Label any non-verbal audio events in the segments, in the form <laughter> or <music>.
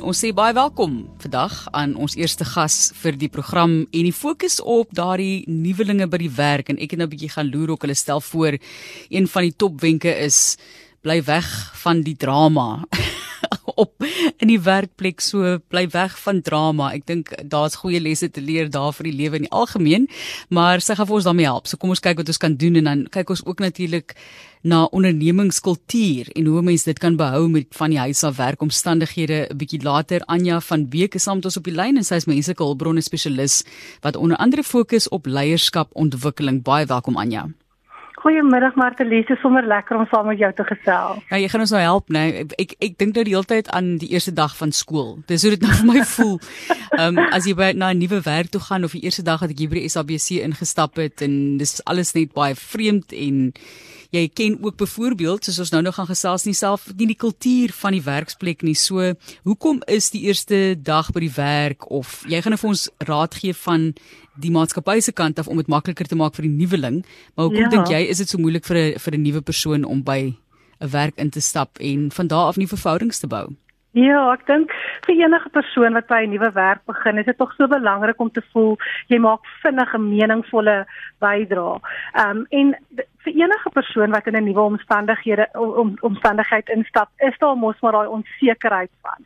Ons sê baie welkom vandag aan ons eerste gas vir die program en die fokus op daardie nuwelinge by die werk. En ek het nou 'n bietjie gaan loer ook. Hulle stel voor een van die topwenke is bly weg van die drama op in die werkplek so bly weg van drama. Ek dink daar's goeie lesse te leer daar vir die lewe in die algemeen, maar sy gaan vir ons daarmee help. So kom ons kyk wat ons kan doen en dan kyk ons ook natuurlik na ondernemingskultuur en hoe mense dit kan behou met van die huis af werk omstandighede 'n bietjie later Anja van Beek is saam met ons op die lyn en sy is menslike hulpbronne spesialis wat onder andere fokus op leierskap ontwikkeling. Baie welkom Anja. Goeiemiddag Martelies, is sommer lekker om saam met jou te gesels. Ja, jy gaan ons nou help, né? Nee. Ek ek dink nou die hele tyd aan die eerste dag van skool. Dis hoe dit nou <laughs> vir my voel. Ehm um, as jy by na 'n nuwe werk toe gaan of die eerste dag wat ek hier by die SABC ingestap het en dis alles net baie vreemd en jy ken ook byvoorbeeld soos ons nou nog gaan gesels nie self nie die kultuur van die werksplek nie. So, hoekom is die eerste dag by die werk of jy gaan vir ons raad gee van die maatskappy se kant af om dit makliker te maak vir die nuweling, maar hoekom ja. dink jy is dit so moeilik vir 'n vir 'n nuwe persoon om by 'n werk in te stap en van daar af nie verhoudings te bou? Ja, ek dink vir enige persoon wat by 'n nuwe werk begin, is dit tog so belangrik om te voel jy maak vinnig 'n meningsvolle bydrae. Ehm um, en vir enige persoon wat in 'n nuwe omstandighede om, omstandigheid instap, is daar mos maar daai onsekerheid van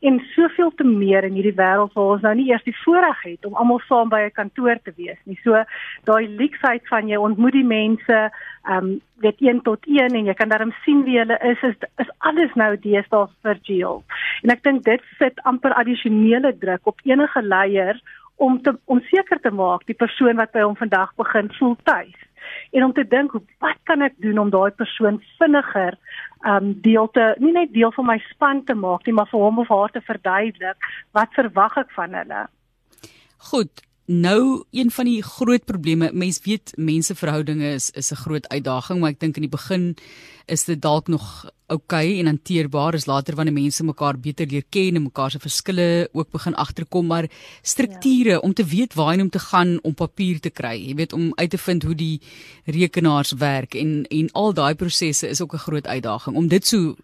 en soveel te meer in hierdie wêreld waar ons nou nie eers die voorreg het om almal saam by 'n kantoor te wees nie. So daai leksheid van jy ontmoet die mense, ehm um, weet een tot een en jy kan darm sien wie hulle is, is is alles nou deesdae virtueel. En ek dink dit sit amper addisionele druk op enige leier om te om seker te maak die persoon wat by hom vandag begin voel tuis en om te dink wat kan ek doen om daai persoon vinniger um deel te nie net deel van my span te maak nie maar vir hom of haar te verduidelik wat verwag ek van hulle? Goed Nou een van die groot probleme, mens weet menseverhoudinge is is 'n groot uitdaging, maar ek dink in die begin is dit dalk nog oukei okay en hanteerbaar, is later wanneer mense mekaar beter leer ken en mekaar se verskille ook begin agterkom, maar strukture ja. om te weet waarheen om te gaan om papier te kry, jy weet om uit te vind hoe die rekenaars werk en en al daai prosesse is ook 'n groot uitdaging om dit so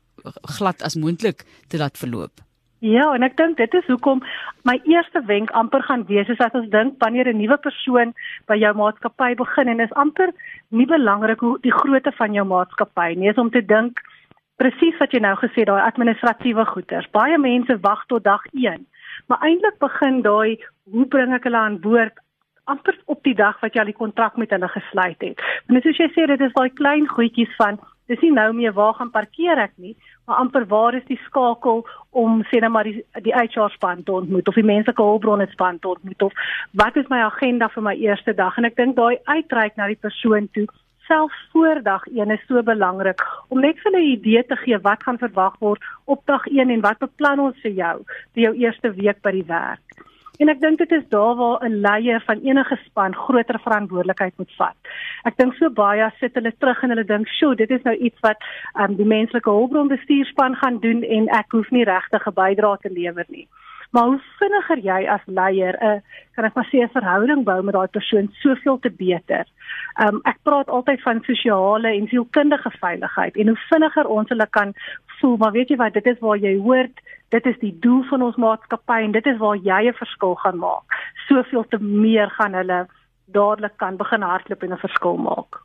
glad as moontlik te laat verloop. Ja, en ek dink dit is hoekom my eerste wenk amper gaan wees is as ons dink wanneer 'n nuwe persoon by jou maatskappy begin en is amper nie belangrik hoe die grootte van jou maatskappy nie, is om te dink presies wat jy nou gesê daai administratiewe goeders. Baie mense wag tot dag 1, maar eintlik begin daai hoe bring ek hulle aan boord amper op die dag wat jy al die kontrak met hulle gesluit het. En soos jy sê, dit is daai klein goedjies van dis nie nou meer waar gaan parkeer ek nie, maar amper waar is die skakel om sê net maar die die HR span te ontmoet of die menslike hulpbronne span te ontmoet of wat is my agenda vir my eerste dag en ek dink daai uitreik na die persoon toe selfs voor dag 1 is so belangrik om net vir 'n idee te gee wat gaan verwag word op dag 1 en wat beplan ons vir jou vir jou eerste week by die werk. En ek dink dit is daar waar 'n leier van enige span groter verantwoordelikheid moet vat. Ek dink so baie sit hulle terug en hulle dink, "Sjoe, dit is nou iets wat um, die menslike hulpbronbestuurspan gaan doen en ek hoef nie regtig 'n bydrae te lewer nie." Maar hoe vinniger jy as leier 'n kan ek maar sê 'n verhouding bou met daai persoon, soveel te beter. Um, ek praat altyd van sosiale en sielkundige veiligheid en hoe vinniger ons hulle kan voel, maar weet jy wat, dit is waar jy hoort dit is die doel van ons maatskappy en dit is waar jy 'n verskil gaan maak. Soveel te meer gaan hulle dadelik kan begin hardloop en 'n verskil maak.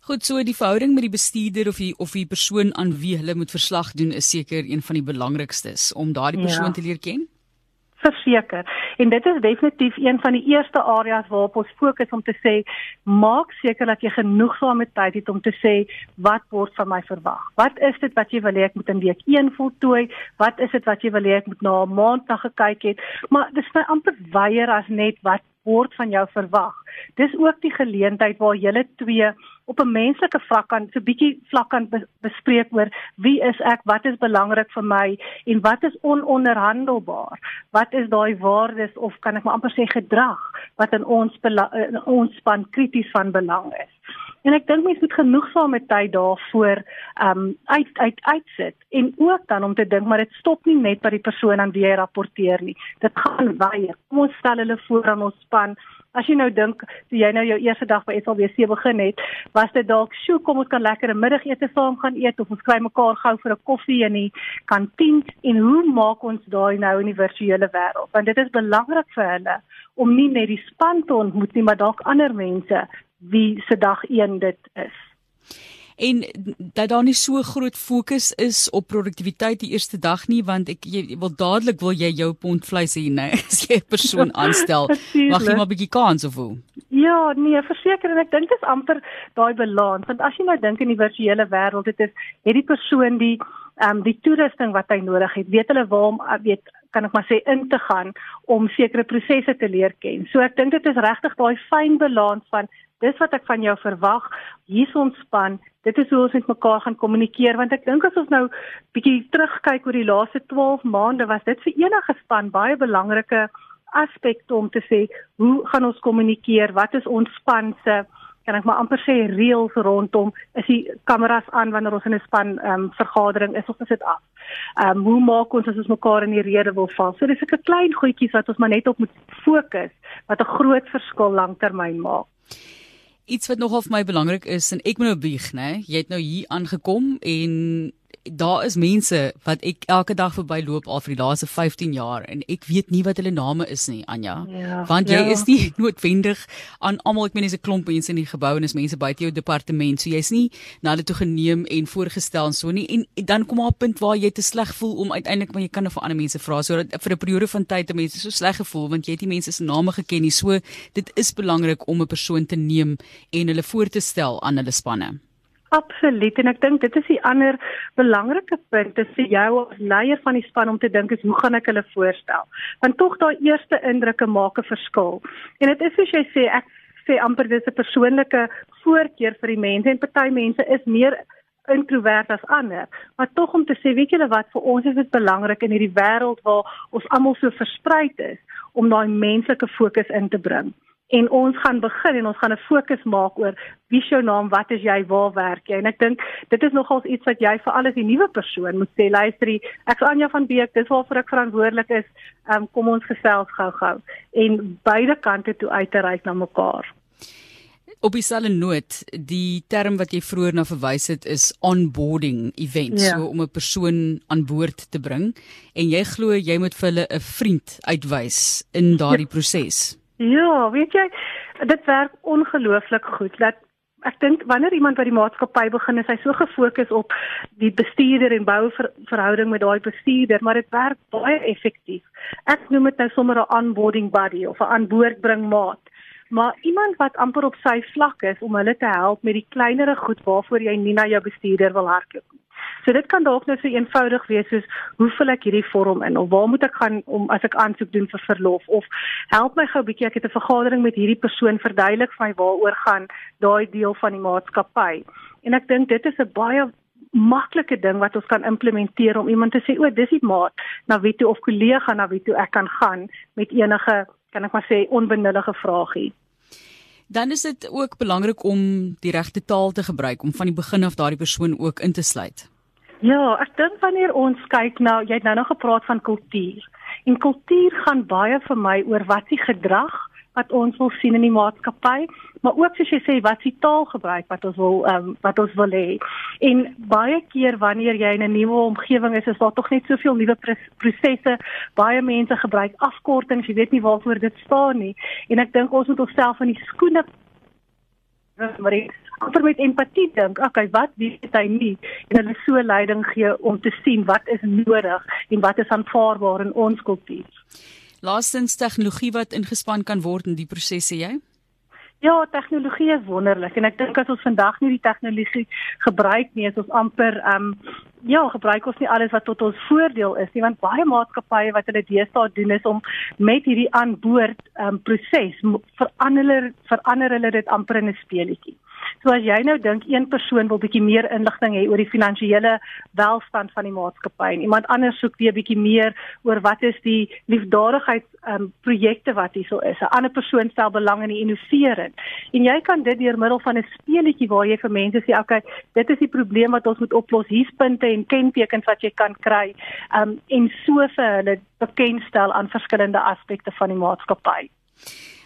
Goed, so die verhouding met die bestuurder of die of die persoon aan wie hulle moet verslag doen is seker een van die belangrikstes om daardie persoon ja. te leer ken verseker. En dit is definitief een van die eerste areas waarop ons fokus om te sê maak seker dat jy genoegsame tyd het om te sê wat word van my verwag. Wat is dit wat jy wil hê ek moet in week 1 voltooi? Wat is dit wat jy wil hê ek moet na 'n maand na gekyk het? Maar dis my amper weier as net wat word van jou verwag. Dis ook die geleentheid waar julle twee op 'n menslike vlak kan so bietjie vlak kan bespreek oor wie is ek, wat is belangrik vir my en wat is ononderhandelbaar? Wat is daai waardes of kan ek maar amper sê gedrag wat in ons in ons span krities van belang is? En ek dink mense moet genoegsame tyd daarvoor um, uit uit uitsit en ook dan om te dink maar dit stop nie net by die persoon aan wie jy rapporteer nie. Dit gaan baie. Kom ons stel hulle voor aan ons span. As jy nou dink, toe jy nou jou eerste dag by SABC begin het, was dit dalk, "Sjoe, kom ons kan lekker 'n middagete saam gaan eet of ons kry mekaar gou vir 'n koffie in die kantien." En hoe maak ons daai nou in die virtuele wêreld? Want dit is belangrik vir hulle om nie net die span te ontmoet nie, maar dalk ander mense wie se dag 1 dit is. En dat daar nie so groot fokus is op produktiwiteit die eerste dag nie want ek jy wil dadelik wil jy jou pond vleis hê nee <laughs> as jy 'n persoon <laughs> aanstel mag jy maar 'n bietjie kans of hoe? Ja nee verseker en ek dink dit is amper daai balans want as jy nou dink in die virtuele wêreld dit is het die persoon die ehm um, die toerusting wat hy nodig het weet hulle waar om weet kan ek maar sê in te gaan om sekere prosesse te leer ken. So ek dink dit is regtig daai fyn balans van dis wat ek van jou verwag. Hier's ons span. Dit is hoe ons met mekaar gaan kommunikeer want ek dink as ons nou bietjie terugkyk oor die laaste 12 maande was dit vir enige span baie belangrike aspekte om te sê hoe gaan ons kommunikeer? Wat is ons span se kan ek maar amper sê reëls rondom is die kameras aan wanneer ons in 'n span ehm um, vergadering is of is dit af. Ehm um, hoe maak ons as ons mekaar in die rede wil val? So dis 'n klein goedjies wat ons maar net op moet fokus wat 'n groot verskil lanktermyn maak. Iets wat nogal vir my belangrik is en ek moet nou bieg, né? Jy het nou hier aangekom en daar is mense wat ek elke dag verbyloop al vir die laaste 15 jaar en ek weet nie wat hulle name is nie Anja. Ja, want jy ja. is nie <laughs> noodwendig aan almal ek meen dis 'n klomp mense in die gebou en is mense buite jou departement. So jy's nie na hulle toe geneem en voorgestel en so nie. En, en dan kom daar 'n punt waar jy te sleg voel om uiteindelik maar jy kan vir ander mense vra. So dat vir 'n periode van tyd te mense so sleg gevoel want jy het nie mense se name geken nie. So dit is belangrik om 'n persoon te neem en hulle voor te stel aan hulle spanne Absoluut en ek dink dit is die ander belangrike punt is vir jou as leier van die span om te dink is hoe gaan ek hulle voorstel? Want tog daai eerste indrukke maak 'n verskil. En dit is soos jy sê ek sê amper dis 'n persoonlike voorkeur vir die mense en party mense is meer introvert as ander, maar tog om te sê weet julle wat vir ons is dit belangrik in hierdie wêreld waar ons almal so versprei is om daai menslike fokus in te bring en ons gaan begin en ons gaan 'n fokus maak oor wie is jou naam, wat is jy, waar werk jy? En ek dink dit is nogals iets wat jy vir alles die nuwe persoon moet sê, luister, ek's Anja van Beek, dis waarvoor ek verantwoordelik is. Um, kom ons gesels gou-gou en beide kante toe uit te reik na mekaar. Op dieselfde noot, die term wat jy vroeër na verwys het is onboarding event, ja. so om 'n persoon aan boord te bring en jy glo jy moet vir hulle 'n vriend uitwys in daardie ja. proses. Ja, weet jy, dit werk ongelooflik goed. Dat ek dink wanneer iemand by die maatskappy begin, is hy so gefokus op die bestuurder en bou ver, verhouding met daai bestuurder, maar dit werk baie effektief. Ek noem dit nou sommer 'n onboarding buddy of 'n aanboordbring maat. Maar iemand wat amper op sy vlak is om hulle te help met die kleinere goed waarvoor jy nie na jou bestuurder wil hardloop nie. So dit kan dalk net so eenvoudig wees soos hoe vul ek hierdie vorm in of waar moet ek gaan om as ek aansoek doen vir verlof of help my gou 'n bietjie ek het 'n vergadering met hierdie persoon verduidelik vir my waaroor gaan daai deel van die maatskappy. En ek dink dit is 'n baie maklike ding wat ons kan implementeer om iemand te sê o, dis die maat na wie toe of kollega na wie toe ek kan gaan met enige kan ek maar sê onbenullige vragie. Dan is dit ook belangrik om die regte taal te gebruik om van die begin af daardie persoon ook in te sluit. Ja, ek dink wanneer ons kyk na jy het nou nog gepraat van kultuur. En kultuur gaan baie vir my oor wat die gedrag wat ons wil sien in die maatskappy, maar ook soos jy sê wat die taal gebruik wat ons wil um, wat ons wil hê. En baie keer wanneer jy in 'n nuwe omgewing is, is daar tog net soveel nuwe prosesse. Baie mense gebruik afkortings, jy weet nie waarvoor dit staan nie. En ek dink ons moet onsself in die skoene maar amper met empatie dink, okay, wat weet hy nie en hulle so leiding gee om te sien wat is nodig en wat is aanvaarbaar in ons kultuur. Laastens tegnologie wat ingespan kan word in die prosesse jy? Ja, tegnologie is wonderlik en ek dink as ons vandag nie die tegnologie gebruik nie, is ons amper ehm um, ja, gebruik ons nie alles wat tot ons voordeel is nie, want baie maatskappye wat hulle deesdae doen is om met hierdie aanboord ehm um, proses verander verander hulle dit amper in 'n speletjie. So as jy nou dink een persoon wil bietjie meer inligting hê oor die finansiële welstand van die maatskappy en iemand anders soek weer bietjie meer oor wat is die liefdadigheids um, projekte wat hierso is. 'n Ander persoon stel belang in die innovering. En jy kan dit deur middel van 'n speletjie waar jy vir mense sê, "Oké, okay, dit is die probleem wat ons moet oplos. Hier's punte en kentekens wat jy kan kry." Um en so vir hulle bekendstel aan verskillende aspekte van die maatskappy.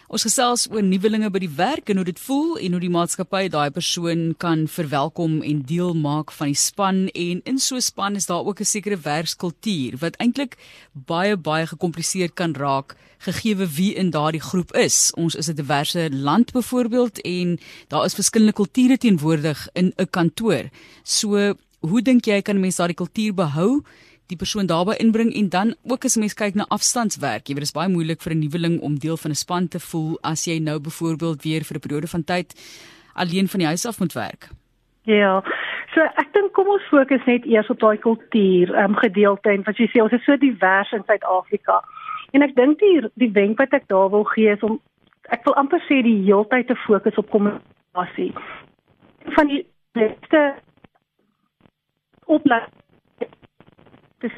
Ons gesels oor nuwelinge by die werk en hoe dit voel en hoe die maatskappy daai persoon kan verwelkom en deel maak van die span en in so 'n span is daar ook 'n sekere werkskultuur wat eintlik baie baie gekompliseer kan raak gegee wie in daardie groep is. Ons is 'n diverse land byvoorbeeld en daar is verskillende kulture teenwoordig in 'n kantoor. So, hoe dink jy kan mense daardie kultuur behou? Die persoon daarbey inbring en dan ook as mens kyk na afstandswerk. Jy weet dit is baie moeilik vir 'n nuweling om deel van 'n span te voel as jy nou byvoorbeeld weer vir 'n periode van tyd alleen van die huis af moet werk. Ja. So ek dink kom ons fokus net eers op daai kultuur, ehm um, gedeelte en wat jy sê ons is so divers in Suid-Afrika. En ek dink die die wenk wat ek daar wil gee is om ek wil amper sê die heeltyd te fokus op kommunikasie. Van die beste opleiding dis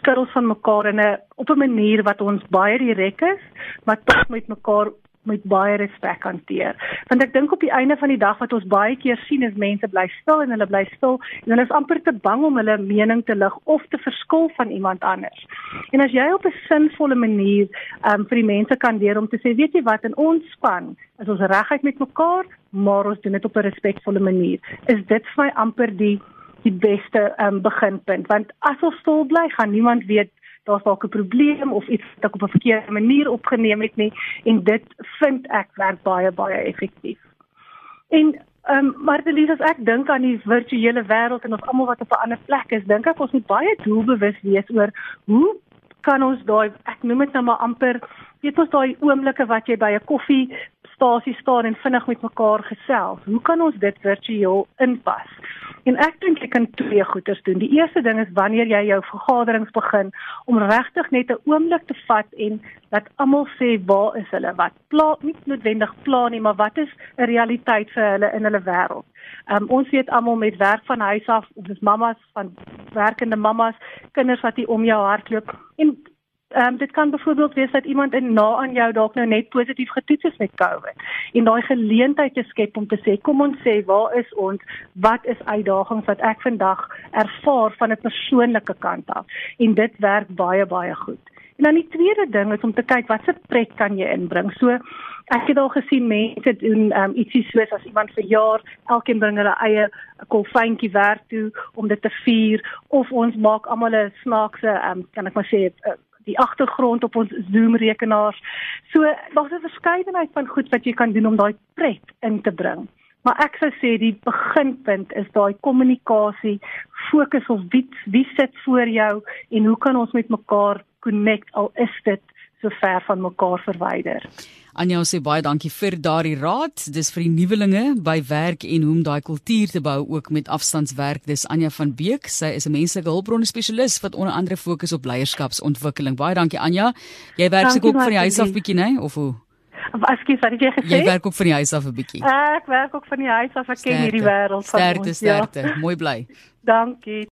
skittels van mekaar in 'n op 'n manier wat ons baie direk is, maar tog met mekaar met baie respek hanteer. Want ek dink op die einde van die dag wat ons baie keer sien is mense bly stil en hulle bly stil en hulle is amper te bang om hulle mening te lig of te verskil van iemand anders. En as jy op 'n sinvolle manier um, vir die mense kan leer om te sê, weet jy wat, in ons span is ons reguit met mekaar, maar ons doen dit op 'n respekvolle manier. Is dit vir my amper die die beste um, beginpunt want as ons stil bly gaan niemand weet daar's dalk 'n probleem of iets wat ek op 'n verkeerde manier opgeneem het nie en dit vind ek werk baie baie effektief. En ehm um, Martelies as ek dink aan die virtuele wêreld en ons almal wat op 'n ander plek is, dink ek ons moet baie doelbewus wees oor hoe kan ons daai ek noem dit nou maar amper weet ons daai oomblikke wat jy by 'n koffie stasie staan en vinnig met mekaar gesels. Hoe kan ons dit virtueel inpas? En ek dink jy kan twee goeders doen. Die eerste ding is wanneer jy jou vergaderings begin om regtig net 'n oomblik te vat en dat almal sê waar is hulle? Wat pla nie noodwendig pla nie, maar wat is 'n realiteit vir hulle in hulle wêreld? Um, ons weet almal met werk van huis af, ons is mamas van werkende mamas, kinders wat hier om jou hardloop en Ehm um, dit kan byvoorbeeld wees dat iemand in na aan jou dalk nou net positief getoets is met COVID. En daai geleentheid te skep om te sê, kom ons sê, waar is ons? Wat is uitdagings wat ek vandag ervaar van 'n persoonlike kant af? En dit werk baie baie goed. En dan die tweede ding is om te kyk watse pret kan jy inbring. So ek het al gesien mense doen um, ietsie soos as iemand verjaar, elkeen bring hulle eie kolfyntjie werk toe om dit te vier of ons maak almal 'n snaakse um, kan ek maar sê die agtergrond op ons Zoom rekenaars. So daar's 'n verskeidenheid van goed wat jy kan doen om daai pret in te bring. Maar ek sou sê die beginpunt is daai kommunikasie, fokus op wie wie sit voor jou en hoe kan ons met mekaar connect al is dit so ver van mekaar verwyder. Anja sê baie dankie vir daardie raad. Dis vir die nuwelinge by werk en hoe om daai kultuur te bou ook met afstandswerk. Dis Anja van Beek. Sy is 'n menslike hulpbronne spesialis wat onder andere fokus op leierskapsontwikkeling. Baie dankie Anja. Jy werk seker ook van die huis af bietjie, né? Of hoe? Ekskuus, wat het jy gesê? Jy werk ook van die huis af 'n bietjie. Ek werk ook van die huis af. Ek ken hierdie wêreld van ons. Sterkte, sterkte. Ja. Mooi bly. Dankie.